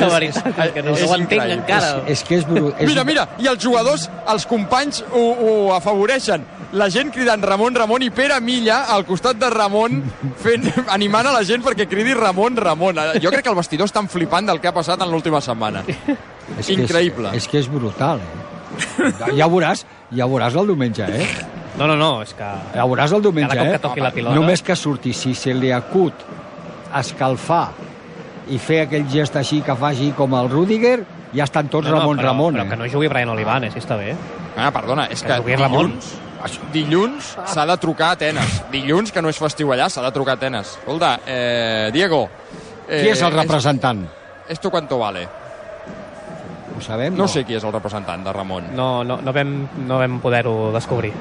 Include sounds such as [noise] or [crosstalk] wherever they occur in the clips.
La veritat, que no és ho entenc increïble. encara. És que és... Bru... és... Mira, mira, i els jugadors, els companys ho, ho afavoreixen. La gent cridant Ramon, Ramon i Pere Milla al costat de Ramon fent, [laughs] animant a la gent perquè cridi Ramon, Ramon. Jo crec que el vestidor estan flipant del que ha passat en l'última setmana. És que Increïble. És, és que és brutal, eh? Ja, ja ho veuràs, ja ho veuràs el diumenge, eh? No, no, no, és que... Ja ho veuràs el diumenge, Cada cop eh? que toqui la pilota. Només que surti, si se li acut escalfar i fer aquell gest així que faci com el Rudiger, ja estan tots No, no, Ramon però, Ramon, però eh? que no jugui Brian Olivanes, sí està bé. Ah, perdona, és Que que jugui Ramon. dilluns, dilluns s'ha de trucar a Atenes. Dilluns, que no és festiu allà, s'ha de trucar a Atenes. Escolta, eh, Diego... Eh, Qui és el representant? Esto cuánto vale? Ho sabem? No sé qui és el representant de Ramon. No, no, no vam, no vam poder-ho descobrir.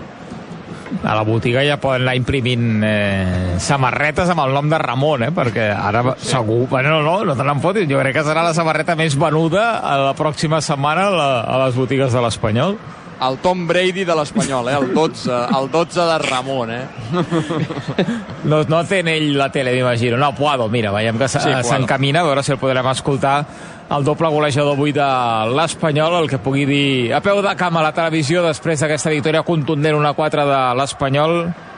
A la botiga ja poden anar imprimint eh, samarretes amb el nom de Ramon, eh? perquè ara segur... Bueno, no, no, no te n'en fotis. Jo crec que serà la samarreta més venuda a la pròxima setmana a, la, a les botigues de l'Espanyol. El Tom Brady de l'Espanyol, eh? el 12, el 12 de Ramon. Eh? [laughs] No, no té en ell la tele, m'imagino. No, Puado, mira, veiem que Sí, s'encamina, s'encamina, a veure si el podrem escoltar el doble golejador avui de l'Espanyol, el que pugui dir a peu de camp a la televisió després d'aquesta victòria contundent 1-4 de l'Espanyol,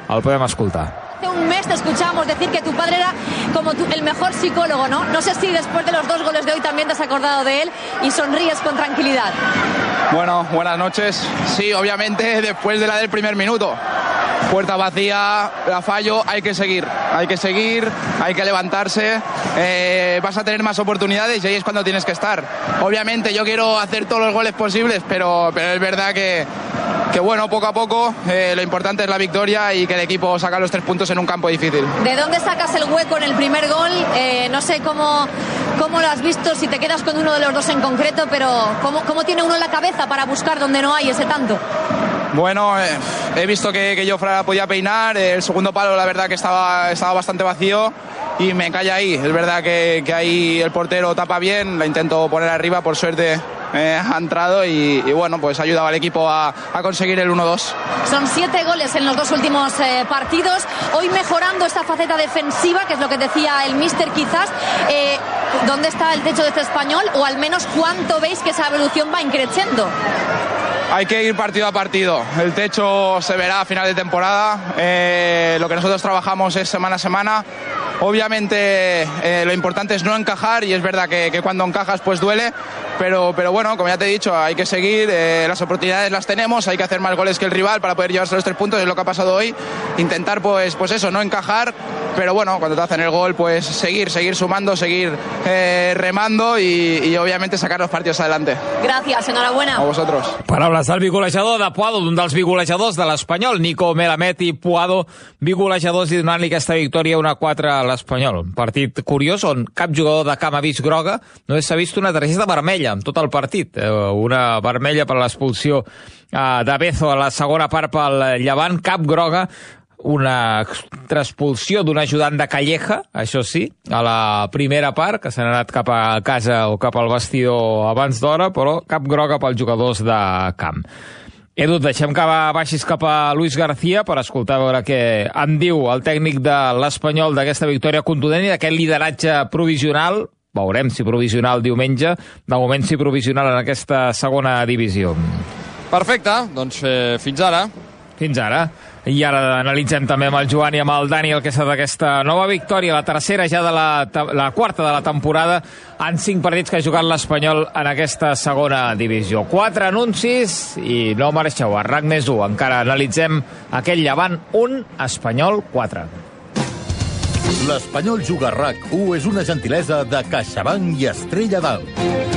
el podem escoltar. Hace un mes te escuchábamos decir que tu padre era como tu- el mejor psicólogo, ¿no? No sé si después de los dos goles de hoy también te has acordado de él y sonríes con tranquilidad. Bueno, buenas noches. Sí, obviamente después de la del primer minuto. Puerta vacía, la fallo, hay que seguir, hay que seguir, hay que levantarse, eh, vas a tener más oportunidades y ahí es cuando tienes que estar. Obviamente yo quiero hacer todos los goles posibles, pero, pero es verdad que, que bueno, poco a poco eh, lo importante es la victoria y que el equipo saca los tres puntos en un campo difícil. ¿De dónde sacas el hueco en el primer gol? Eh, no sé cómo, cómo lo has visto, si te quedas con uno de los dos en concreto, pero ¿cómo, cómo tiene uno la cabeza para buscar donde no hay ese tanto? Bueno, eh, he visto que, que Jofra podía peinar, el segundo palo la verdad que estaba, estaba bastante vacío y me calla ahí. Es verdad que, que ahí el portero tapa bien, la intento poner arriba, por suerte eh, ha entrado y, y bueno, pues ha ayudado al equipo a, a conseguir el 1-2. Son siete goles en los dos últimos eh, partidos. Hoy mejorando esta faceta defensiva, que es lo que decía el míster quizás. Eh, ¿Dónde está el techo de este español? O al menos cuánto veis que esa evolución va increciendo. Hay que ir partido a partido. El techo se verá a final de temporada. Eh, lo que nosotros trabajamos es semana a semana. Obviamente eh, lo importante es no encajar y es verdad que, que cuando encajas pues duele. Pero, pero bueno, como ya te he dicho, hay que seguir. eh, las oportunidades las tenemos. Hay que hacer más goles que el rival para poder llevarse los tres puntos. Es lo que ha pasado hoy. Intentar pues, pues eso, no encajar. Pero bueno, cuando te hacen el gol, pues seguir, seguir sumando, seguir eh, remando y, y obviamente sacar los partidos adelante. Gracias, enhorabuena. A vosotros. Paraules del bigolejador de Puado, d'un dels bigolejadors de l'Espanyol, Nico Melamed i Puado, bigolejadors i donant-li aquesta victòria 1-4 a l'Espanyol. Un partit curiós on cap jugador de camp ha vist groga, no s'ha vist una targeta vermella en tot el partit. Eh, Una vermella per l'expulsió eh, de Bezo a la segona part pel Llevant, cap groga, una expulsió d'un ajudant de Calleja, això sí, a la primera part, que s'han anat cap a casa o cap al vestidor abans d'hora, però cap groga pels jugadors de camp. Edu, deixem que va- baixis cap a Luis García per escoltar veure què en diu el tècnic de l'Espanyol d'aquesta victòria contundent i d'aquest lideratge provisional veurem si provisional diumenge, de moment si provisional en aquesta segona divisió. Perfecte, doncs eh, fins ara. Fins ara. I ara analitzem també amb el Joan i amb el Dani el que serà d'aquesta nova victòria, la tercera ja de la, la quarta de la temporada en cinc partits que ha jugat l'Espanyol en aquesta segona divisió. Quatre anuncis i no marxeu, arranc més 1. Encara analitzem aquell llevant 1, Espanyol 4. L'Espanyol Juga RAC 1 és una gentilesa de CaixaBank i Estrella d'Alt.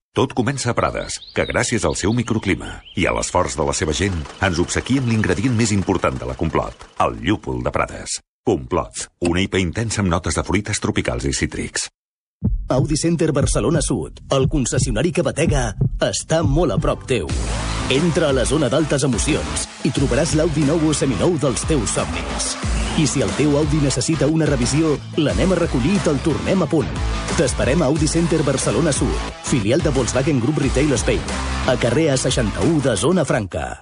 Tot comença a Prades, que gràcies al seu microclima i a l'esforç de la seva gent ens obsequia amb l'ingredient més important de la Complot, el llúpol de Prades. Complot, una IPA intensa amb notes de fruites tropicals i cítrics. Audi Center Barcelona Sud, el concessionari que batega, està molt a prop teu. Entra a la zona d'altes emocions i trobaràs l'Audi nou o seminou dels teus somnis. I si el teu Audi necessita una revisió, l'anem a recollir i te'l tornem a punt. T'esperem a Audi Center Barcelona Sud, filial de Volkswagen Group Retail Spain, a carrer A61 de Zona Franca.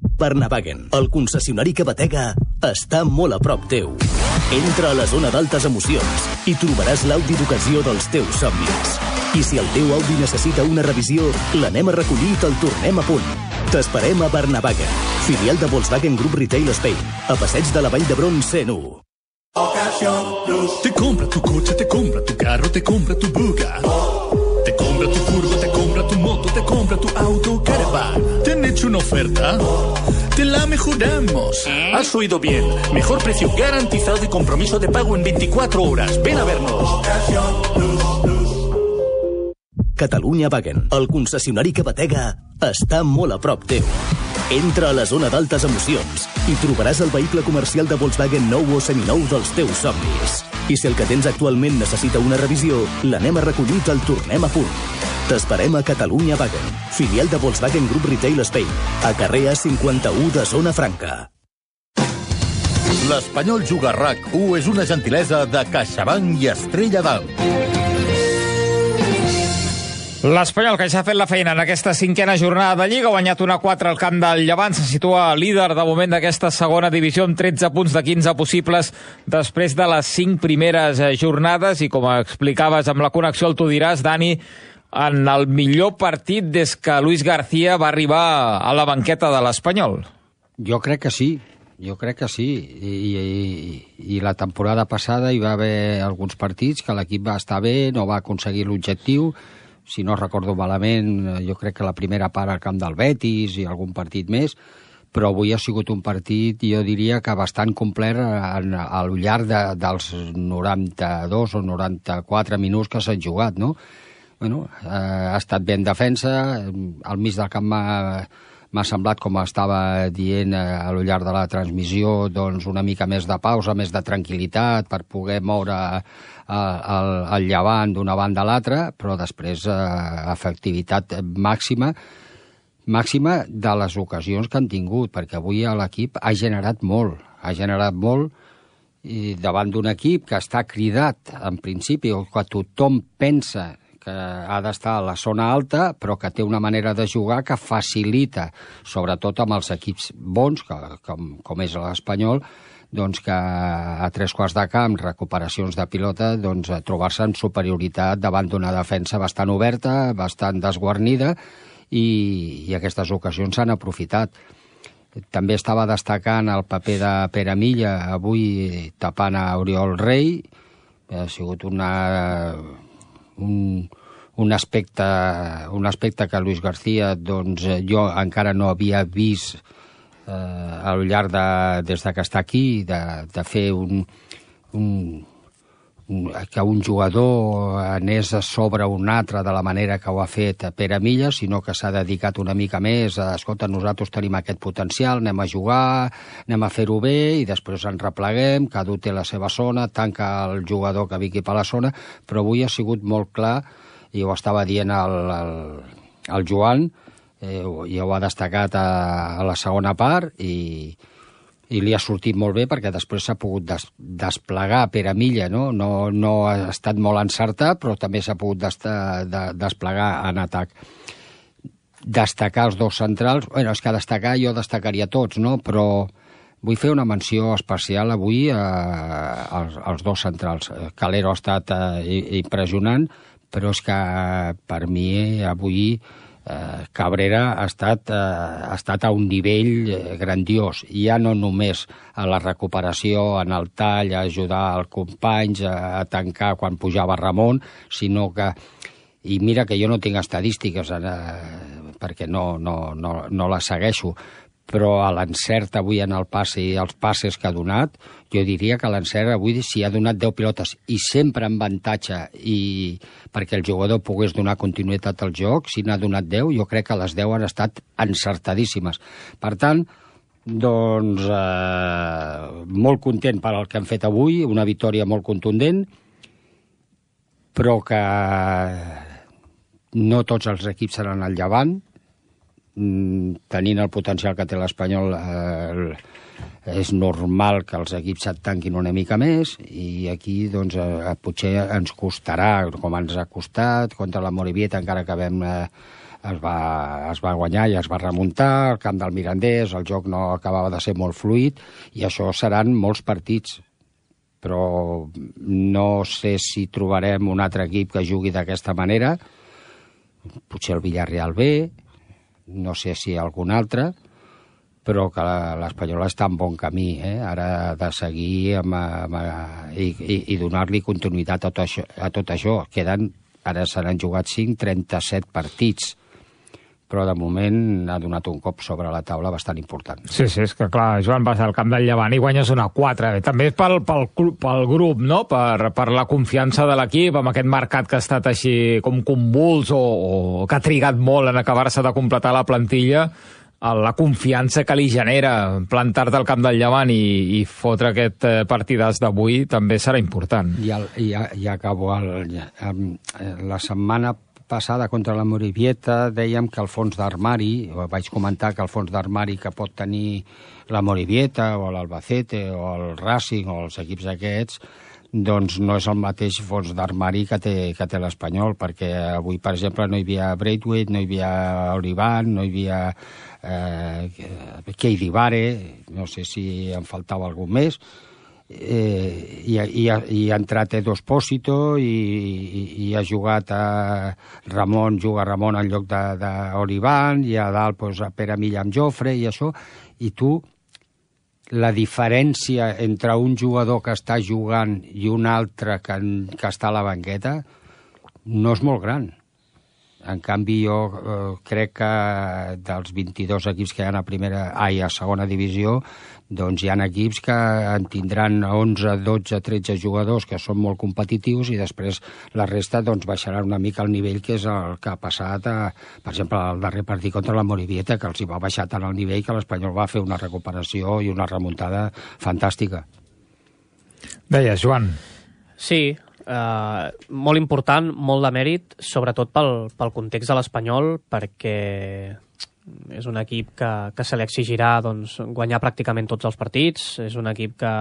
Barnavagen, el concessionari que batega, està molt a prop teu. Entra a la zona d'altes emocions i trobaràs l'Audi d'ocasió dels teus somnis. I si el teu Audi necessita una revisió, l'anem a recollir i te'l tornem a punt. T'esperem a Barnavagen, filial de Volkswagen Group Retail Spain, a passeig de la Vall d'Hebron 101. Te compra tu coche, te compra tu carro, te compra tu buga. Te compra tu furgo, te compra moto, te compra tu auto, caravan. ¿Te han hecho una oferta? Te la mejoramos. Has oído bien. Mejor precio garantizado y compromiso de pago en 24 horas. Ven a vernos. Catalunya Wagen, el concessionari que batega, està molt a prop teu. Entra a la zona d'altes emocions i trobaràs el vehicle comercial de Volkswagen nou o seminou dels teus somnis. I si el que tens actualment necessita una revisió, l'anem a recollir i te'l tornem a punt. T'esperem a Catalunya Wagen, filial de Volkswagen Group Retail Spain, a carrer A51 de Zona Franca. L'Espanyol Juga RAC1 és una gentilesa de CaixaBank i Estrella d'Alt. L'Espanyol, que ja ha fet la feina en aquesta cinquena jornada de Lliga, ha guanyat una 4 al camp del Llevant, se situa líder de moment d'aquesta segona divisió amb 13 punts de 15 possibles després de les 5 primeres eh, jornades i com explicaves amb la connexió al Tu diràs, Dani, en el millor partit des que Luis García va arribar a la banqueta de l'Espanyol. Jo crec que sí, jo crec que sí. I, i, I la temporada passada hi va haver alguns partits que l'equip va estar bé, no va aconseguir l'objectiu, si no recordo malament, eh, jo crec que la primera part al camp del Betis i algun partit més, però avui ha sigut un partit, jo diria que bastant complet en, al llarg de, dels 92 o 94 minuts que s'han jugat, no? Bueno, eh, ha estat ben defensa, al mig del camp m'ha semblat, com estava dient eh, a lo llarg de la transmissió, doncs una mica més de pausa, més de tranquil·litat per poder moure eh, el, el llevant d'una banda a l'altra, però després eh, efectivitat màxima màxima de les ocasions que han tingut, perquè avui l'equip ha generat molt, ha generat molt i davant d'un equip que està cridat, en principi, o que tothom pensa ha d'estar a la zona alta, però que té una manera de jugar que facilita, sobretot amb els equips bons, que, com, com és l'Espanyol, doncs que a tres quarts de camp, recuperacions de pilota, doncs trobar-se en superioritat davant d'una defensa bastant oberta, bastant desguarnida, i, i aquestes ocasions s'han aprofitat. També estava destacant el paper de Pere Milla avui tapant a Oriol Rei. Ha sigut una, un, un, aspecte, un aspecte que Luis García doncs, jo encara no havia vist eh, al llarg de, des de que està aquí, de, de fer un, un, un, que un jugador anés a sobre un altre de la manera que ho ha fet Pere Milla, sinó que s'ha dedicat una mica més a, escolta, nosaltres tenim aquest potencial, anem a jugar, anem a fer-ho bé i després ens repleguem, cada un té la seva zona, tanca el jugador que vingui per la zona, però avui ha sigut molt clar, i ho estava dient el, el, el Joan, eh, i ho ha destacat a, a la segona part, i, i li ha sortit molt bé perquè després s'ha pogut des, desplegar per a milla, no? no? No ha estat molt encertat, però també s'ha pogut des, de, desplegar en atac. Destacar els dos centrals, bueno, és que destacar jo destacaria tots, no? Però Vull fer una menció especial avui eh, als, als dos centrals. Eh, Calero ha estat eh, i- impressionant, però és que eh, per mi avui eh, Cabrera ha estat, eh, ha estat a un nivell eh, grandiós. Ja no només a la recuperació, en el tall, a ajudar els companys, a, a tancar quan pujava Ramon, sinó que i mira que jo no tinc estadístiques eh, perquè no, no, no, no les segueixo, però a l'encert avui en el passe i els passes que ha donat, jo diria que l'encert avui si ha donat 10 pilotes i sempre en avantatge i perquè el jugador pogués donar continuïtat al joc, si n'ha donat 10, jo crec que les 10 han estat encertadíssimes. Per tant, doncs eh, molt content per al que han fet avui, una victòria molt contundent, però que no tots els equips seran al llevant, tenint el potencial que té l'Espanyol eh, és normal que els equips et tanquin una mica més i aquí doncs, eh, potser ens costarà, com ens ha costat, contra la Morivieta, encara que vam, eh, es, va, es va guanyar i es va remuntar, el camp del Mirandés, el joc no acabava de ser molt fluid i això seran molts partits. Però no sé si trobarem un altre equip que jugui d'aquesta manera, potser el Villarreal B, no sé si algun altre, però que l'Espanyol està en bon camí, eh? ara de seguir amb, amb, i, i, i donar-li continuïtat a tot, això, a tot això. Queden, ara se n'han jugat 5, 37 partits, però de moment ha donat un cop sobre la taula bastant important. Sí, sí, és que clar, Joan, vas al camp del Llevant i guanyes una 4. També és pel, pel, clu- pel grup, no? Per, per la confiança de l'equip, amb aquest mercat que ha estat així com convuls o, o que ha trigat molt en acabar-se de completar la plantilla, la confiança que li genera plantar-te al camp del Llevant i, i fotre aquest eh, partidàs d'avui també serà important. I, el, i, i acabo. El, el, la setmana passada contra la Morivieta dèiem que el fons d'armari, vaig comentar que el fons d'armari que pot tenir la Morivieta o l'Albacete o el Racing o els equips aquests doncs no és el mateix fons d'armari que té, que té l'Espanyol, perquè avui, per exemple, no hi havia Braithwaite, no hi havia Olivan, no hi havia eh, Keidi Vare, no sé si en faltava algun més, eh, i, i, i ha entrat Edo Espósito i, i, i ha jugat a Ramon, juga Ramon en lloc d'Olivan i a dalt pues, a Pere Milla amb Jofre i això, i tu la diferència entre un jugador que està jugant i un altre que, que està a la banqueta no és molt gran. En canvi, jo eh, crec que dels 22 equips que hi ha a primera, ai, a segona divisió, doncs hi ha equips que en tindran 11, 12, 13 jugadors que són molt competitius i després la resta doncs, baixarà una mica el nivell que és el que ha passat, a, per exemple, el darrer partit contra la Morivieta, que els hi va baixar tant el nivell que l'Espanyol va fer una recuperació i una remuntada fantàstica. Deies, Joan. Sí, eh, molt important, molt de mèrit, sobretot pel, pel context de l'Espanyol, perquè és un equip que, que se li exigirà doncs, guanyar pràcticament tots els partits, és un equip que,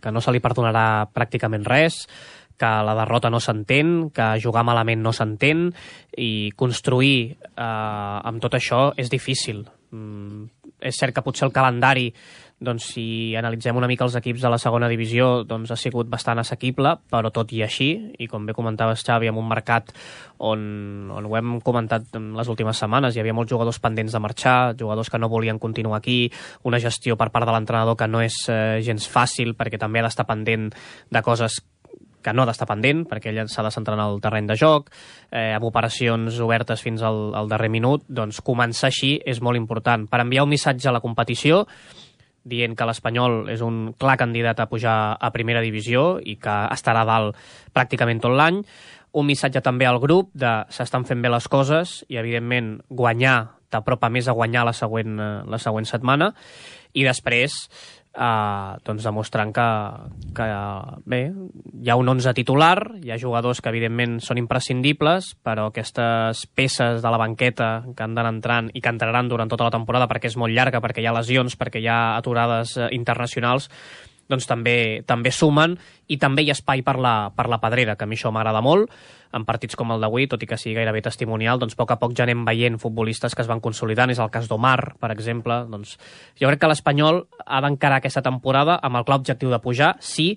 que no se li perdonarà pràcticament res, que la derrota no s'entén, que jugar malament no s'entén, i construir eh, amb tot això és difícil. Mm, és cert que potser el calendari doncs, si analitzem una mica els equips de la segona divisió, doncs ha sigut bastant assequible, però tot i així, i com bé comentaves Xavi, amb un mercat on, on ho hem comentat en les últimes setmanes, hi havia molts jugadors pendents de marxar, jugadors que no volien continuar aquí, una gestió per part de l'entrenador que no és eh, gens fàcil, perquè també ha d'estar pendent de coses que no ha d'estar pendent, perquè ell s'ha de centrar en el terreny de joc, eh, amb operacions obertes fins al, al darrer minut, doncs començar així és molt important. Per enviar un missatge a la competició, dient que l'Espanyol és un clar candidat a pujar a primera divisió i que estarà dalt pràcticament tot l'any. Un missatge també al grup de s'estan fent bé les coses i, evidentment, guanyar t'apropa més a guanyar la següent, eh, la següent setmana. I després, eh, doncs demostrant que, que bé, hi ha un 11 titular, hi ha jugadors que evidentment són imprescindibles, però aquestes peces de la banqueta que han d'anar entrant i que entraran durant tota la temporada perquè és molt llarga, perquè hi ha lesions, perquè hi ha aturades eh, internacionals, doncs també, també sumen i també hi ha espai per la, per la pedrera, que a mi això m'agrada molt. En partits com el d'avui, tot i que sigui gairebé testimonial, doncs a poc a poc ja anem veient futbolistes que es van consolidant. És el cas d'Omar, per exemple. Doncs, jo crec que l'Espanyol ha d'encarar aquesta temporada amb el clar objectiu de pujar, sí,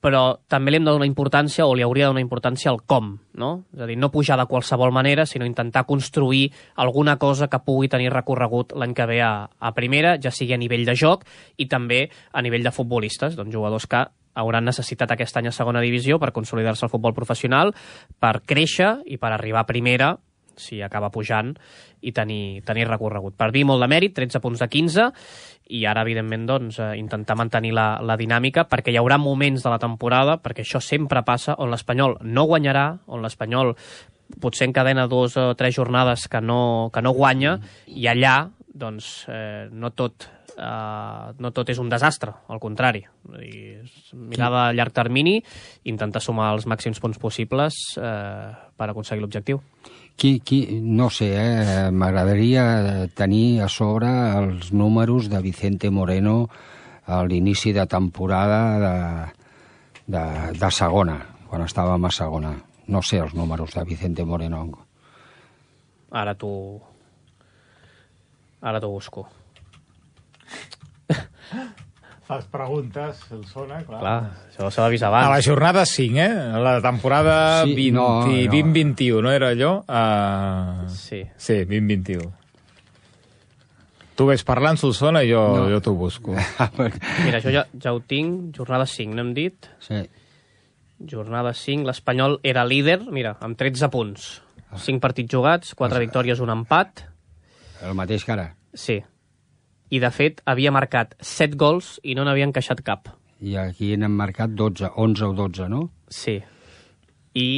però també li hem de donar importància o li hauria de donar importància al com, no? És a dir, no pujar de qualsevol manera, sinó intentar construir alguna cosa que pugui tenir recorregut l'any que ve a, a primera, ja sigui a nivell de joc i també a nivell de futbolistes, doncs jugadors que hauran necessitat aquest any a segona divisió per consolidar-se al futbol professional, per créixer i per arribar a primera si acaba pujant i tenir, tenir recorregut. Per mi, molt de mèrit, 13 punts de 15, i ara, evidentment, doncs, eh, intentar mantenir la, la dinàmica, perquè hi haurà moments de la temporada, perquè això sempre passa, on l'Espanyol no guanyarà, on l'Espanyol potser encadena dos o tres jornades que no, que no guanya, i allà, doncs, eh, no tot Uh, no tot és un desastre, al contrari. És mirar a llarg termini, intentar sumar els màxims punts possibles eh, per aconseguir l'objectiu. Qui, qui, no sé, eh, m'agradaria tenir a sobre els números de Vicente Moreno a l'inici de temporada de, de, de segona, quan estàvem a segona. No sé els números de Vicente Moreno. Ara t'ho... Ara t'ho busco. Fas preguntes, el sona, clar. Clar, això s'ha d'avisar abans. A la jornada 5, eh? A la temporada Sí, 20, no, no. 20-21, no era allò? Uh... Sí. Sí, 20-21. Tu ves parlant, Solsona, i jo, No. jo t'ho busco. [laughs] Mira, això ja, ja ho tinc. Jornada 5, n'hem dit? Sí. Jornada 5, l'Espanyol era líder, mira, amb 13 punts. 5 partits jugats, 4 victòries, un empat. El mateix que ara. Sí. I, de fet, havia marcat 7 gols i no n'havia encaixat cap. I aquí n'hem marcat 12, 11 o 12, no? Sí. I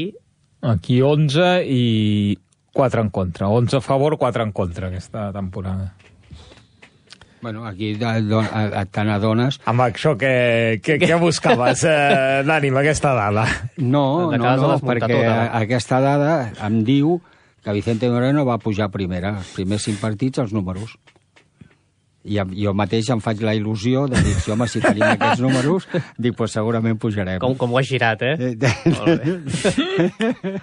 Aquí 11 i 4 en contra. 11 a favor, 4 en contra aquesta temporada. Bueno, aquí te n'adones... Amb això que, que, que buscaves, eh, d'ànim, aquesta dada? No, no, no, perquè tota. aquesta dada em diu que Vicente Moreno va pujar a primera, els primers cinc partits, els números. I jo mateix em faig la il·lusió de dir, si home, si tenim [laughs] aquests números, dic, pues segurament pujarem. com, com ho has girat, eh? Molt bé. [laughs]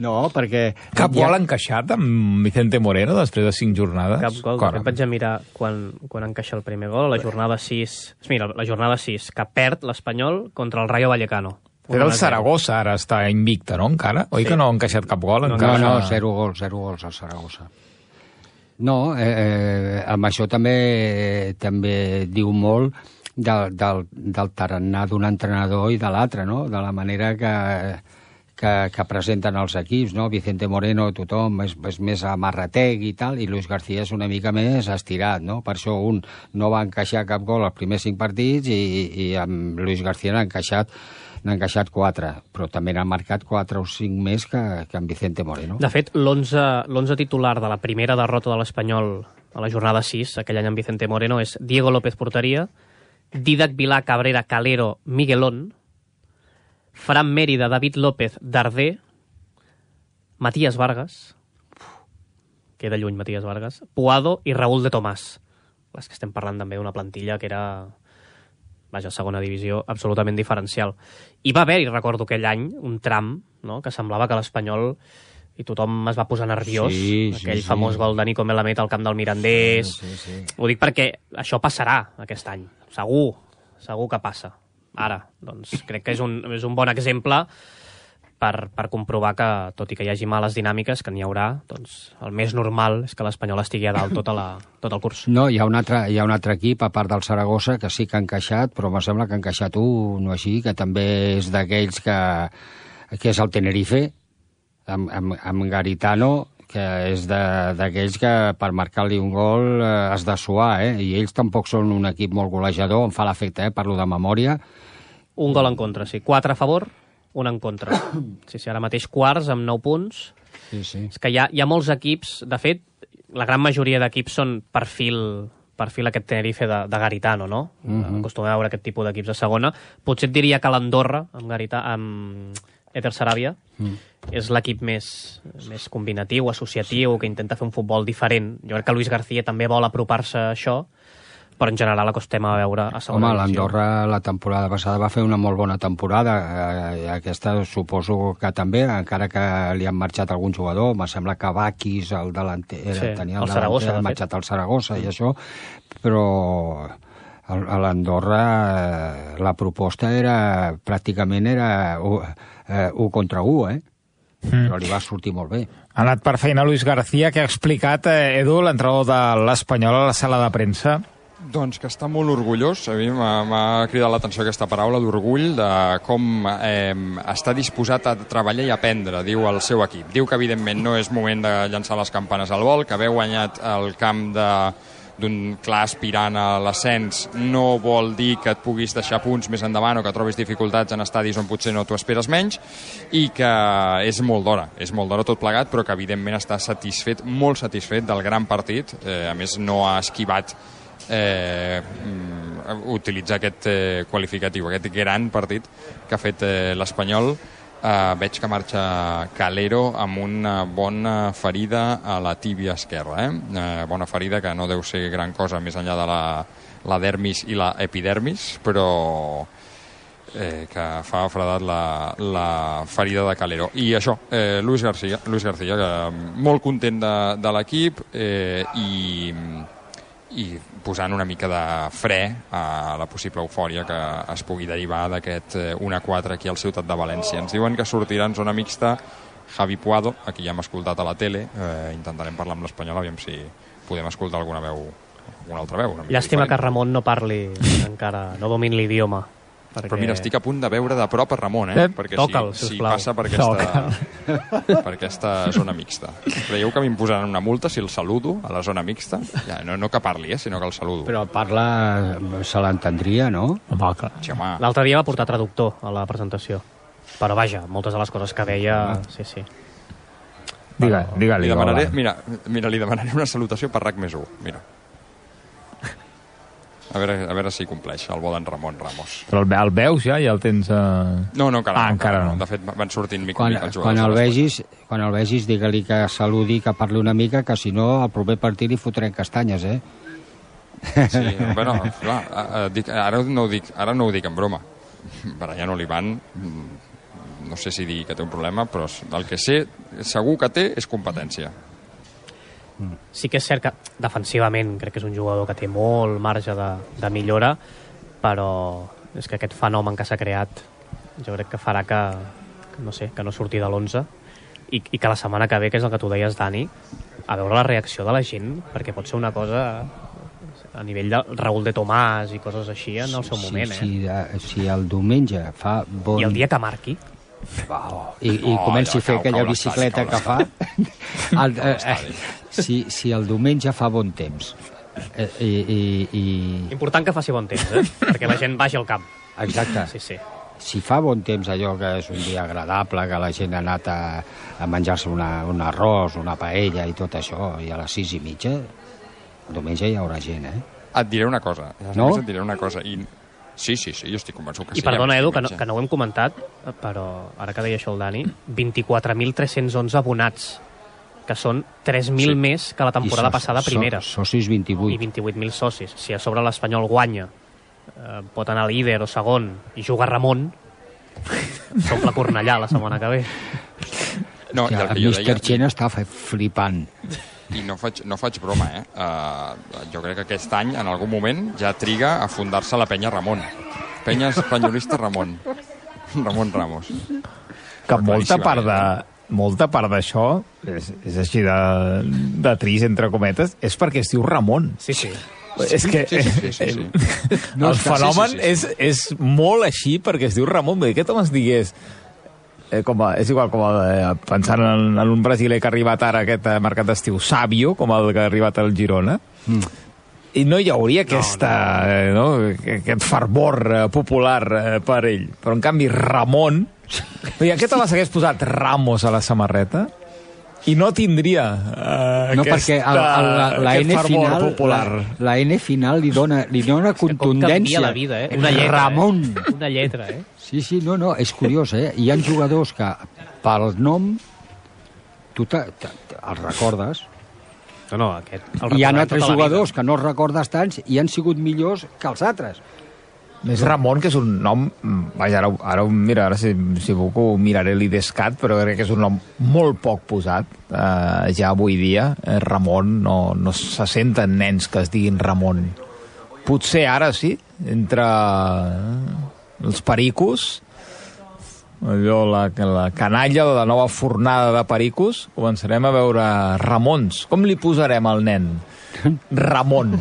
No, perquè... Cap gol encaixat amb Vicente Moreno després de 5 jornades? Cap gol. Fet, vaig a mirar quan, quan encaixa el primer gol. La jornada 6... Mira, la jornada 6, que perd l'Espanyol contra el Rayo Vallecano. Però el 1-0. Saragossa ara està invicta, no, encara? Oi Sí. que no ha encaixat cap gol? No, encara? no, zero gols, zero gols al Saragossa. No, eh, eh, amb això també també diu molt del, del, del tarannà d'un entrenador i de l'altre, no? De la manera que, que, que presenten els equips, no? Vicente Moreno, tothom és, és més amarratec i tal, i Luis García és una mica més estirat, no? Per això un no va encaixar cap gol als primers cinc partits i, i amb Luis García n'ha encaixat n'ha encaixat quatre, però també n'ha marcat quatre o cinc més que, que amb Vicente Moreno. De fet, l'11 titular de la primera derrota de l'Espanyol a la jornada 6, aquell any amb Vicente Moreno, és Diego López Porteria, Didac Vilà Cabrera Calero Miguelón, Fran Mérida David López Darder, Matías Vargas, queda lluny Matías Vargas, Puado i Raúl de Tomàs. Les que estem parlant també d'una plantilla que era vaja, segona divisió, absolutament diferencial. I va haver-hi, recordo aquell any, un tram, no?, que semblava que l'Espanyol i tothom es va posar nerviós. Sí, sí, aquell sí. famós gol de Nico Melamed al camp del Mirandés. Sí, sí, sí. Ho dic perquè això passarà aquest any. Segur, segur que passa. Ara, doncs crec que és un, és un bon exemple per, per comprovar que, tot i que hi hagi males dinàmiques, que n'hi haurà, doncs el més normal és que l'Espanyol estigui a dalt tota la, tot el curs. No, hi ha, un altre, hi ha un altre equip, a part del Saragossa, que sí que ha encaixat, però me sembla que ha encaixat un o així, que també és d'aquells que, que és el Tenerife, amb, amb, amb Garitano, que és de- d'aquells que per marcar-li un gol eh, has de suar, eh? I ells tampoc són un equip molt golejador, em fa l'efecte, eh? Parlo de memòria. Un gol en contra, sí. Quatre a favor, un en contra. Sí, sí, ara mateix quarts amb 9 punts. Sí, sí. És que hi ha, hi ha molts equips, de fet, la gran majoria d'equips són perfil perfil aquest Tenerife de, de Garitano, no? Mhm. Acostumem a veure aquest tipus d'equips de segona. Potser et diria que l'Andorra, amb, Garita, amb Eder Saràbia, Mm. és l'equip més, més combinatiu, associatiu, que intenta fer un futbol diferent. Jo crec que Luis García també vol apropar-se a això, però en general acostem a veure a segona Home, divisió. l'Andorra la temporada passada va fer una molt bona temporada. Eh, aquesta suposo que també, encara que li han marxat algun jugador, me sembla que Bakis, el delanter, Sí, sí, tenia el el, Saragossa, delanter, ha marxat al Saragossa i això, però a l'Andorra eh, la proposta era, pràcticament era u, eh, un contra un, eh? Mm. Però li va sortir molt bé. Ha anat per feina Luis García, que ha explicat, eh, Edu, l'entrenador de l'Espanyol a la sala de premsa. Doncs que està molt orgullós, a mi m'ha cridat l'atenció aquesta paraula d'orgull, de com eh, està disposat a treballar i aprendre, diu el seu equip. Diu que evidentment no és moment de llançar les campanes al vol, que haver guanyat el camp de d'un clar aspirant a l'ascens no vol dir que et puguis deixar punts més endavant o que trobis dificultats en estadis on potser no t'ho esperes menys i que és molt d'hora, és molt d'hora tot plegat, però que evidentment està satisfet, molt satisfet del gran partit, eh, a més no ha esquivat eh, mm, utilitzar aquest eh, qualificatiu, aquest gran partit que ha fet eh, l'Espanyol. Eh, veig que marxa Calero amb una bona ferida a la tíbia esquerra. Eh? Eh, bona ferida que no deu ser gran cosa més enllà de la, la dermis i la epidermis, però eh, que fa fredat la, la ferida de Calero. I això, eh, Luis García, Luis García que molt content de, de l'equip eh, i, i posant una mica de fre a la possible eufòria que es pugui derivar d'aquest eh, 1-4 aquí al Ciutat de València. Ens diuen que sortirà en zona mixta Javi Puado, a qui ja hem escoltat a la tele, eh, intentarem parlar amb l'Espanyol, aviam si podem escoltar alguna veu, alguna altra veu. Una mica Llàstima que diferent. Ramon no parli [laughs] encara, no domini l'idioma. Perquè... Però mira, estic a punt de veure de prop a Ramon, eh? Eh, Perquè toca'l, si, si passa per aquesta, [laughs] per aquesta zona mixta. Creieu que m'imposaran una multa si el saludo a la zona mixta? Ja, no, no que parli, eh, sinó que el saludo. Però parla, se l'entendria, no? Home, clar. Sí. L'altre dia va portar traductor a la presentació. Però vaja, moltes de les coses que deia... Sí, sí. Digue, digue-li. Li demanaré, mira, mira, li demanaré una salutació per RAC més 1. Mira. A veure, a veure si compleix el bo d'en Ramon Ramos. Però el, el veus ja? Ja el tens... Uh... No, no, encara, Ah, encara no. De fet, van sortint mica Quan, mica els quan, jugadors. el de l'Espanyol. vegis, quan el vegis, digue-li que saludi, que parli una mica, que si no, al proper partit li fotrem castanyes, eh? Sí, bueno, clar, a- a- dic, ara, no ho dic, ara no ho dic en broma. Brian Olivan, mm, no sé si dir que té un problema, però el que sé, segur que té, és competència. Sí que és cert que defensivament crec que és un jugador que té molt marge de, de millora, però és que aquest fenomen que s'ha creat jo crec que farà que, que no sé, que no surti de l'11 i, i que la setmana que ve, que és el que tu deies, Dani, a veure la reacció de la gent, perquè pot ser una cosa a nivell de Raúl de Tomàs i coses així en el seu moment, eh? Si, si, si el diumenge fa bon... I el dia que marqui, Wow. I, i Oh, comenci a fer cau- aquella bicicleta cau que fa... [laughs] El, eh, eh, si, si el diumenge fa bon temps eh, i, i, i... important que faci bon temps, eh? [laughs] perquè la gent vagi al camp. Exacte. Sí, sí. Si fa bon temps allò que és un dia agradable, que la gent ha anat a, a menjar-se una, un arròs, una paella i tot això, i a les sis i mitja, diumenge hi haurà gent, eh? Et diré una cosa. No? Et diré una cosa. I... Sí, sí, sí, jo estic convençut que I sí. perdona, ja Edu, que no, que no ho hem comentat, però ara que deia això el Dani, 24.311 abonats, que són 3.000 Sí. més que la temporada I so- passada so- primera. socis 28. I 28.000 socis. Si a sobre l'Espanyol guanya, eh, pot anar líder o segon i juga Ramon, [laughs] s'omple Cornellà la setmana que ve. No, i el el que jo Mr. deia... Chen està flipant. I no faig, no faig broma, eh? Uh, jo crec que aquest any, en algun moment, ja triga a fundar-se la penya Ramon. Penya espanyolista Ramon. Ramon Ramos. que molta part de molta part d'això és, és així de, de trist, entre cometes, és perquè es diu Ramon. Sí, sí. És que Sí, sí, sí, sí, sí. el fenomen sí, sí, sí. És, és molt així perquè es diu Ramon. Vull dir, aquest home es digués eh, com a, és igual com a, eh, pensant en, en un brasiler que ha arribat ara a aquest eh, mercat d'estiu, Sàvio, com el que ha arribat al Girona, mm. i no hi hauria aquesta, no, no. Eh, no, aquest fervor eh, popular eh, per ell. Però, en canvi, Ramon... Dir, aquest home s'hagués posat Ramos a la samarreta i no tindria eh, No, aquesta, perquè el, el, la, la aquest N fervor final, popular. la, la N final li dona, li dona Com contundència. canvia la vida, eh? Una lletra, Ramon. Eh? Una lletra, eh? Sí, sí, no, no, és curiós, eh? Hi ha jugadors que pel nom tu te, te, te, els recordes No, no, aquest... El Hi ha altres tota jugadors que no recordes tants i han sigut millors que els altres. Més Ramon, que és un nom... Vaja, ara, ara, mira, ara si, si puc ho miraré l'IDESCAT, però crec que és un nom molt poc posat eh, ja avui dia. Eh, Ramon, no, no se senten nens que es diguin Ramon. Potser ara sí, entre eh, els pericos, allò, la, la canalla de la nova fornada de pericos, començarem a veure Ramons. Com li posarem al nen? Ramon.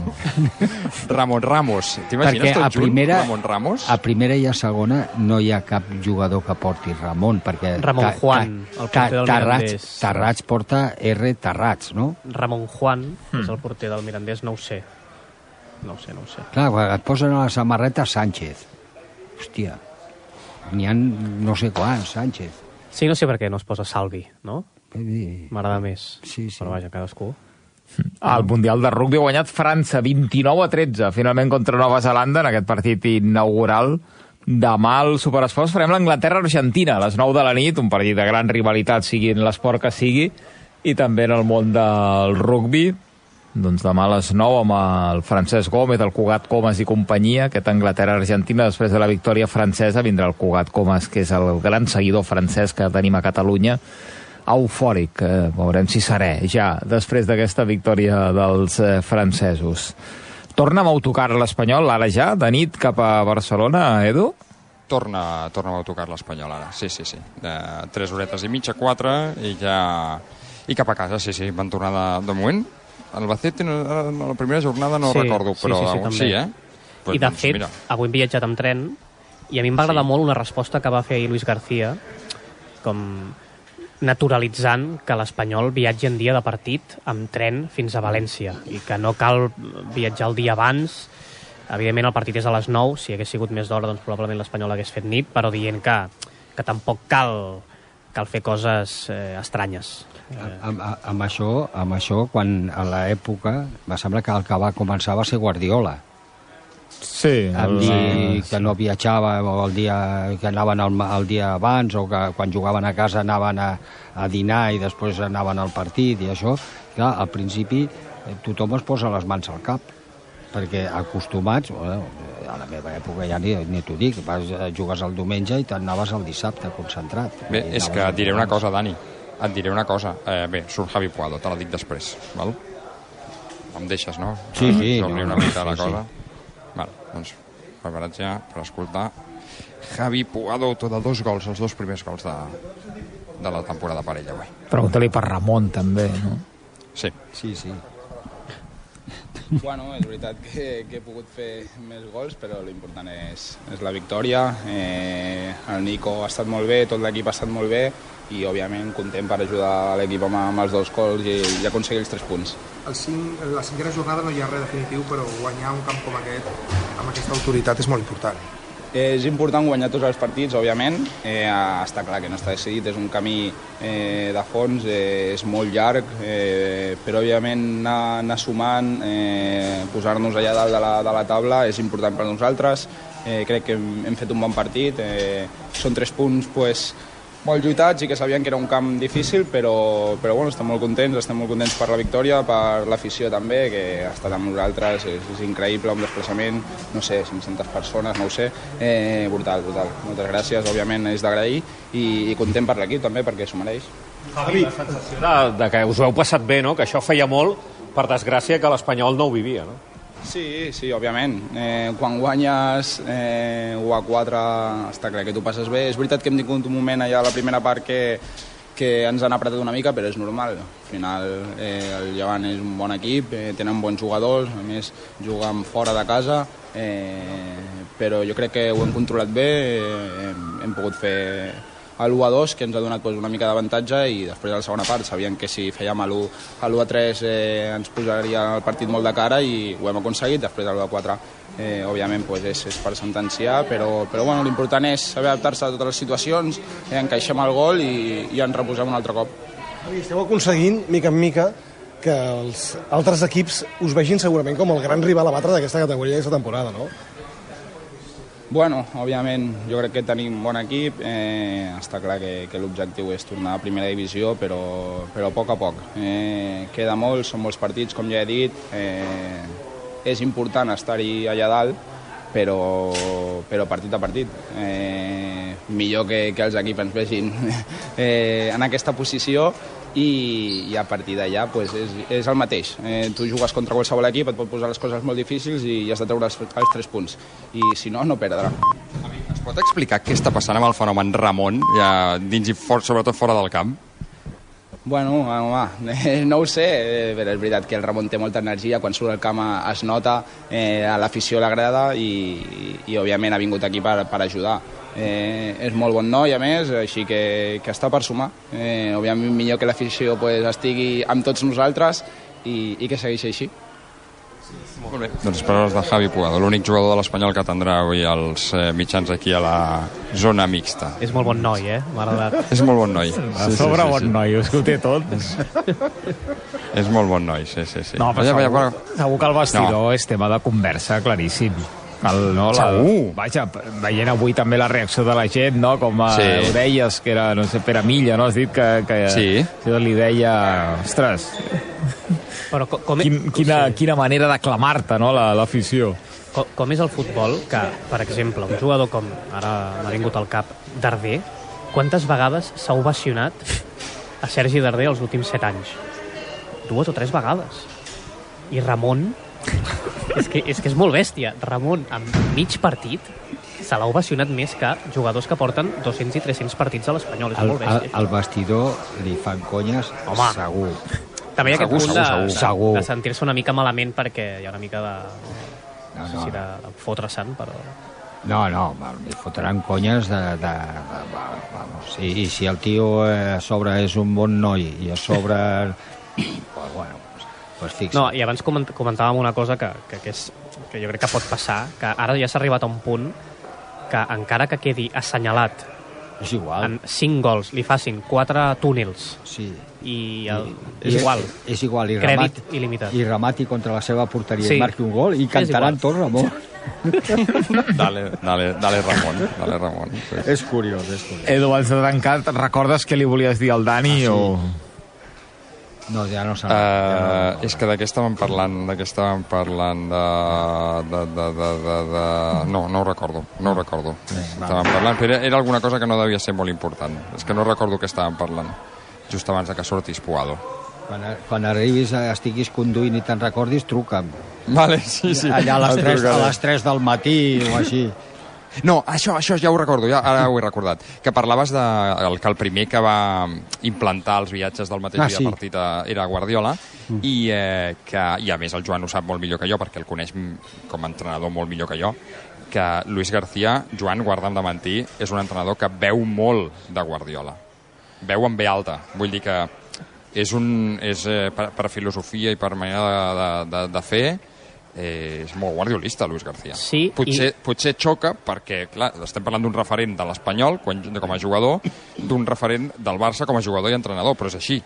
Ramon Ramos. T'imagines Perquè tot a junt? primera, Ramon Ramos? a primera i a segona no hi ha cap jugador que porti Ramon, perquè... Ramon Ta- Juan, Ta- el porter del Tarrats, Mirandés. Tarrats porta R Tarrats, no? Ramon Juan, Hmm. és el porter del Mirandés, no ho sé. No ho sé, no ho sé. Clar, quan et posen a la samarreta Sánchez. Hòstia, n'hi ha no sé quants, Sánchez. Sí, no sé per què no es posa Salvi, no? M'agrada més. Sí, sí. Però vaja, cadascú. El Mundial de Rugby ha guanyat França 29 a 13, finalment contra Nova Zelanda en aquest partit inaugural. Demà al Superesports farem l'Anglaterra-Argentina a les 9 de la nit, un partit de gran rivalitat, sigui en l'esport que sigui, i també en el món del rugby. Doncs demà a les 9 amb el Francesc Gómez, el Cugat Comas i companyia, aquest Anglaterra-Argentina, després de la victòria francesa, vindrà el Cugat Comas, que és el gran seguidor francès que tenim a Catalunya, eufòric, eh, veurem si seré ja després d'aquesta victòria dels eh, francesos. Torna amb autocar l'Espanyol, ara ja, de nit cap a Barcelona, Edu? Torna, torna a autocar l'Espanyol ara, sí, sí, sí. De tres horetes i mitja, quatre, i ja... I cap a casa, sí, sí, van tornar de, de moment. Albacete, no, no, la primera jornada no sí, recordo, però sí, sí, sí, també. sí eh? Pues, I de doncs, fet, mira. avui hem viatjat amb tren i a mi em va agradar Sí. molt una resposta que va fer ahir Luis García com naturalitzant que l'Espanyol viatgi en dia de partit amb tren fins a València i que no cal viatjar el dia abans. Evidentment el partit és a les 9 si hagués sigut més d'hora doncs probablement l'Espanyol hagués fet nit però dient que, que tampoc cal, cal fer coses eh, estranyes. Amb, amb, això, amb això, quan a l'època, va semblar que el que va començar va ser Guardiola. Sí. El- dir que no viatjava o el dia que anaven el, el dia abans o que quan jugaven a casa anaven a, a dinar i després anaven al partit i això, clar, al principi eh, tothom es posa les mans al cap perquè acostumats, bueno, a la meva època ja ni, ni t'ho dic, vas, eh, jugues el diumenge i t'anaves el dissabte concentrat. Bé, I és que et diré una cosa, Dani. Et diré una cosa. Eh, bé, surt Javi Puado, te la dic després, val? Em deixes, no? Sí, sí, no, una no, mica la sí, sí. cosa. Val, doncs, preparats ja per escoltar Javi Puado, autor de dos gols, els dos primers gols de, de la temporada per ella avui. Pregunta-li per Ramon, també, no? Sí. Sí, sí. Bueno, és veritat que, que he pogut fer més gols, però l'important és, és la victòria. Eh, el Nico ha estat molt bé, tot l'equip ha estat molt bé i, òbviament, content per ajudar l'equip amb, amb els dos gols i, i aconseguir els tres punts. El cinc, la cinquena jornada no hi ha res definitiu, però guanyar un camp com aquest, amb aquesta autoritat, és molt important. És important guanyar tots els partits, òbviament. Eh, està clar que no està decidit, és un camí eh, de fons, eh, és molt llarg, eh, però òbviament anar, anar sumant, eh, posar-nos allà dalt de la, de la taula és important per nosaltres. Eh, crec que hem, hem fet un bon partit. Eh, són tres punts pues, molt lluitats i que sabien que era un camp difícil, però, però bueno, estem molt contents, estem molt contents per la victòria, per l'afició també, que ha estat amb nosaltres, és, és increïble, un desplaçament, no sé, 500 persones, no ho sé, eh, brutal, brutal. Moltes gràcies, òbviament és d'agrair i, i content per l'equip també, perquè s'ho mereix. Javi, la sensació de, de que us ho heu passat bé, no? que això feia molt, per desgràcia, que l'Espanyol no ho vivia. No? Sí, sí, òbviament. Eh, quan guanyes eh, 1 a 4 està clar que tu passes bé. És veritat que hem tingut un moment allà a la primera part que, que ens han apretat una mica, però és normal. Al final eh, el Llevant és un bon equip, eh, tenen bons jugadors, a més juguen fora de casa, eh, però jo crec que ho hem controlat bé, eh, hem, hem pogut fer l'1 a 2 que ens ha donat pues, una mica d'avantatge i després a la segona part sabíem que si fèiem l'1 a, l'1 a 3 eh, ens posaria el partit molt de cara i ho hem aconseguit, després a l'1 a 4 eh, òbviament pues, és, és per sentenciar però, però bueno, l'important és saber adaptar-se a totes les situacions, eh, encaixem el gol i, i ens reposem un altre cop Javi, esteu aconseguint, mica en mica, que els altres equips us vegin segurament com el gran rival a batre d'aquesta categoria d'aquesta temporada, no? Bueno, òbviament, jo crec que tenim bon equip. Eh, està clar que, que l'objectiu és tornar a primera divisió, però, però a poc a poc. Eh, queda molt, són molts partits, com ja he dit. Eh, és important estar-hi allà dalt, però, però partit a partit. Eh, millor que, que els equips ens vegin [laughs] eh, en aquesta posició i, i a partir d'allà pues, és, és el mateix. Eh, tu jugues contra qualsevol equip, et pot posar les coses molt difícils i, has de treure els, els tres punts. I si no, no perdrà. Es pot explicar què està passant amb el fenomen Ramon, ja dins i fort, sobretot fora del camp? Bueno, home, [laughs] no ho sé, eh, però és veritat que el Ramon té molta energia, quan surt al camp eh, es nota, eh, a l'afició l'agrada i, i, i òbviament ha vingut aquí per, per ajudar. Eh, és molt bon noi, a més, així que, que està per sumar. Eh, òbviament millor que l'afició pues, estigui amb tots nosaltres i, i que segueixi així. Molt bé. Doncs paraules de Javi Puado, l'únic jugador de l'Espanyol que tindrà avui els eh, mitjans aquí a la zona mixta. És molt bon noi, eh? M'ha agradat. És molt bon noi. A sobre bon noi, és que ho té tot. [laughs] És molt bon noi, sí, sí. sí. No, però Vaja, segur, vaja, segur que el vestidor no. és tema de conversa claríssim. El, no, la, Segur. Vaja, veient avui també la reacció de la gent, no? com a, Sí. ho deies, que era, no sé, Pere Milla, no? Has dit que, que, Sí. que li deia... Ostres, Però com, com, quin, quina, quina manera d'aclamar-te, no?, la- l'afició. com, com és el futbol, que, per exemple, un jugador com, ara m'ha vingut al cap, Darder, quantes vegades s'ha ovacionat a Sergi Darder els últims set anys? Dues o tres vegades. I Ramon, és que, és que és molt bèstia, Ramon, amb mig partit, se l'ha ovacionat més que jugadors que porten 200 i 300 partits a l'Espanyol. És Al, molt al, bèstia. al vestidor li fan conyes Home. segur. També hi ha aquest Segur, punt segur, de, segur. de, Segur. de sentir-se una mica malament perquè hi ha una mica de... No, sé no. si de, de fotre sant, però... No, no, li fotran conyes de... de, de va, vamos, i, I si el tio eh, a sobre és un bon noi i a sobre... [coughs] pues, bueno, pues, pues fixa. No, i abans coment comentàvem una cosa que, que, que, és, que jo crec que pot passar, que ara ja s'ha arribat a un punt que encara que quedi assenyalat és igual. en 5 gols li facin 4 túnels sí. i, el, I, és igual. És igual. I Crèdit remati, il·limitat. I remati contra la seva porteria Sí. i marqui un gol i És cantaran igual. tots Ramon. [laughs] Dale, dale, dale Ramon, dale Ramon. Sí. És curiós, és curiós. Edu, abans de tancar, recordes què li volies dir al Dani? Ah, sí. o... No, ja no s'ha... Uh, és que de què estàvem parlant? De què estàvem parlant? De, de, de, de, de, de... No, no ho recordo, no ho recordo. Estàvem parlant, però era, era alguna cosa que no devia ser molt important. És que no recordo què estàvem parlant, just abans de que sortis Puado. Quan, quan arribis, eh, estiguis conduint i te'n recordis, truca'm. Vale, sí, sí. Allà a les, Et 3, a les 3 del matí o així. No, això, això ja ho recordo, ja, ara ho he recordat. Que parlaves de el, que el primer que va implantar els viatges del mateix Ah, dia sí. de partit a- era Guardiola, mm. i, eh, que, i a més el Joan ho sap molt millor que jo, perquè el coneix com a entrenador molt millor que jo, que Luis García, Joan, guarda'm de mentir, és un entrenador que veu molt de Guardiola. Veu en ve alta. Vull dir que és, un, és eh, per, per filosofia i per manera de, de, de, de fer, eh, és molt guardiolista, Luis García. Sí, potser, i- potser xoca perquè, clar, estem parlant d'un referent de l'Espanyol com a jugador, d'un referent del Barça com a jugador i entrenador, però és així.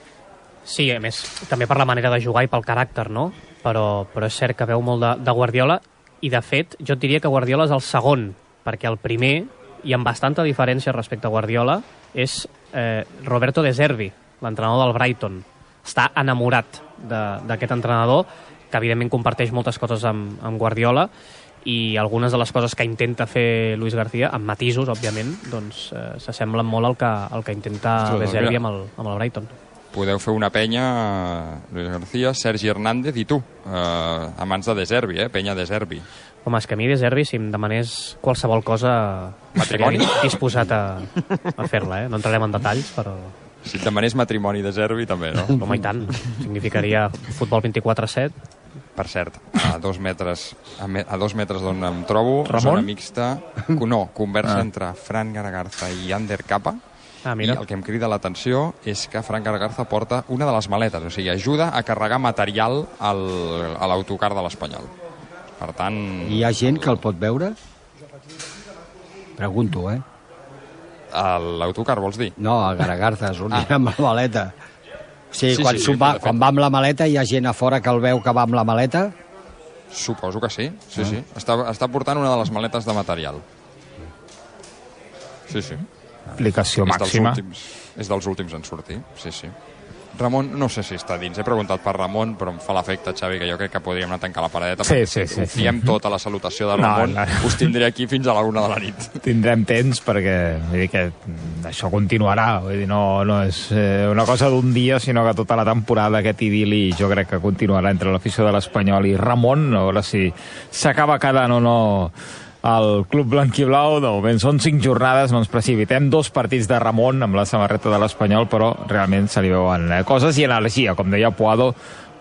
Sí, a més, també per la manera de jugar i pel caràcter, no? Però, però és cert que veu molt de, de Guardiola i, de fet, jo diria que Guardiola és el segon, perquè el primer, i amb bastanta diferència respecte a Guardiola, és eh, Roberto De Zerbi, l'entrenador del Brighton. Està enamorat de- d'aquest entrenador, que evidentment comparteix moltes coses amb, amb Guardiola, i algunes de les coses que intenta fer Luis García, amb matisos, òbviament, doncs eh, s'assemblen molt al que, al que intenta doncs mira. amb el, amb el Brighton. Podeu fer una penya, eh, Luis García, Sergi Hernández i tu, eh, a mans de Deserbi, eh? penya Deserbi. Home, és que a mi de Zerbi, si em demanés qualsevol cosa, Matrimoni? disposat a, a fer-la, eh? No entrarem en detalls, però... Si et demanés matrimoni de Zerbi, també, no? Home, i tant. Significaria futbol 24-7. Per cert, a dos metres, a, me, a dos metres d'on em trobo, Ramon? zona mixta, no, conversa Ah. entre Fran Garagarza i Ander Capa, Ah, mira. i el que em crida l'atenció és que Fran Garagarza porta una de les maletes, o sigui, ajuda a carregar material al, a l'autocar de l'Espanyol. Per tant... I hi ha gent que el pot veure? Pregunto, eh? L'autocar, vols dir? No, a Garagarza, sortint Ah. ah. amb la maleta. Sí, sí quan, sí, va, quan va amb la maleta hi ha gent a fora que el veu que va amb la maleta? Suposo que sí, sí, ah. sí. Està, està portant una de les maletes de material. Sí, sí. Aplicació és màxima. Dels últims, és dels últims en sortir, sí, sí. Ramon, no sé si està dins. He preguntat per Ramon, però em fa l'efecte, Xavi, que jo crec que podríem anar a tancar la paradeta. Sí, sí, sí. ho fiem tot a la salutació de No, Ramon. no. Us tindré aquí fins a la una de la nit. tindrem temps perquè vull dir que això continuarà vull dir, no, no és eh, una cosa d'un dia sinó que tota la temporada aquest idili jo crec que continuarà entre l'afició de l'Espanyol i Ramon, a veure si s'acaba quedant o no el Club Blanquiblau, de moment són cinc jornades, no ens precipitem, dos partits de Ramon amb la samarreta de l'Espanyol, però realment se li veuen eh, coses i energia, com deia Puado,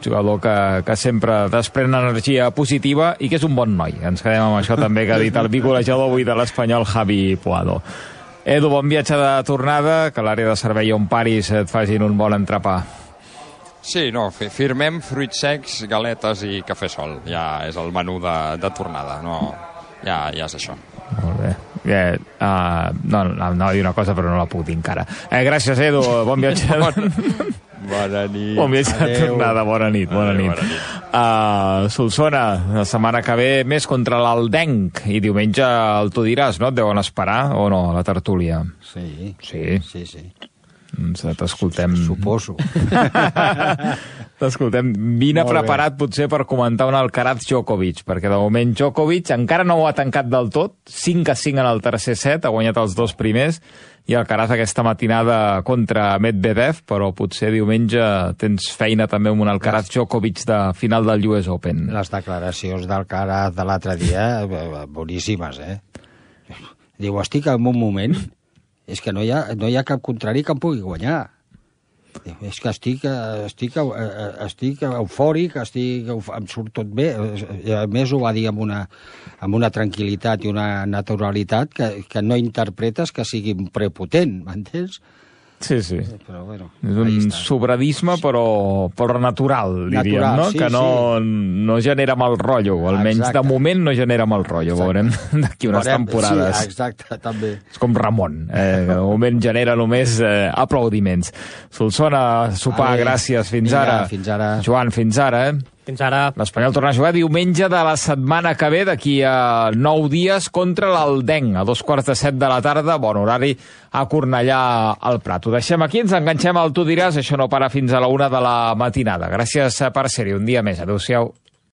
jugador que, que sempre desprèn energia positiva i que és un bon noi. Ens quedem amb això també que ha dit el bigolejador avui de l'Espanyol, Javi Puado. Edu, bon viatge de tornada, que l'àrea de servei on paris et facin un bon entrepà. Sí, no, fi- firmem fruits secs, galetes i cafè sol. Ja és el menú de, de tornada, no, ja, ja és això. Molt bé. Eh, uh, no, no, no, dir una cosa, però no la puc dir encara. Eh, gràcies, Edu. Bon viatge. [laughs] Bona nit. Bon viatge de Adéu. tornada. Bona nit, bona Adéu, nit. bona Uh, Solsona, la setmana que ve més contra l'Aldenc i diumenge el tu diràs, no? Et deuen esperar o no, la tertúlia? Sí. Sí? Sí, sí. Doncs t'escoltem... Suposo. [laughs] T'escoltem. Vine Molt bé. preparat potser per comentar un Alcaraz Djokovic, perquè de moment Djokovic encara no ho ha tancat del tot, 5 a 5 en el tercer set, ha guanyat els dos primers, i Alcaraz aquesta matinada contra Medvedev, però potser diumenge tens feina també amb un Alcaraz Djokovic de final del US Open. Les declaracions d'Alcaraz de l'altre dia, eh, boníssimes, eh? Diu, estic en un moment, és que no hi ha, no hi ha cap contrari que em pugui guanyar. És que estic, eh, estic, eh, eh, estic eufòric, estic, em surt tot bé. A més ho va dir amb una, amb una tranquil·litat i una naturalitat que, que no interpretes que sigui prepotent, m'entens? Sí, sí. Però bueno, És un sobradisme, però, però natural, diríem, Natural, no? sí, que no, no genera mal rotllo, almenys Exacte. de moment no genera mal rotllo, veurem [laughs] d'aquí unes Veurem, temporades. Sí, exacte, també. És com Ramon, eh, de moment genera només eh, aplaudiments. Solsona, sopar, Vale. gràcies, fins Vinga, ara. fins ara. Joan, fins ara, eh? Fins ara. L'Espanyol torna a jugar diumenge de la setmana que ve, d'aquí a nou dies, contra l'Aldenc, a dos quarts de set de la tarda, bon horari, a Cornellà al Prat. Ho deixem aquí, ens enganxem al Tu diràs, això no para fins a la una de la matinada. Gràcies per ser-hi un dia més. Adéu-siau.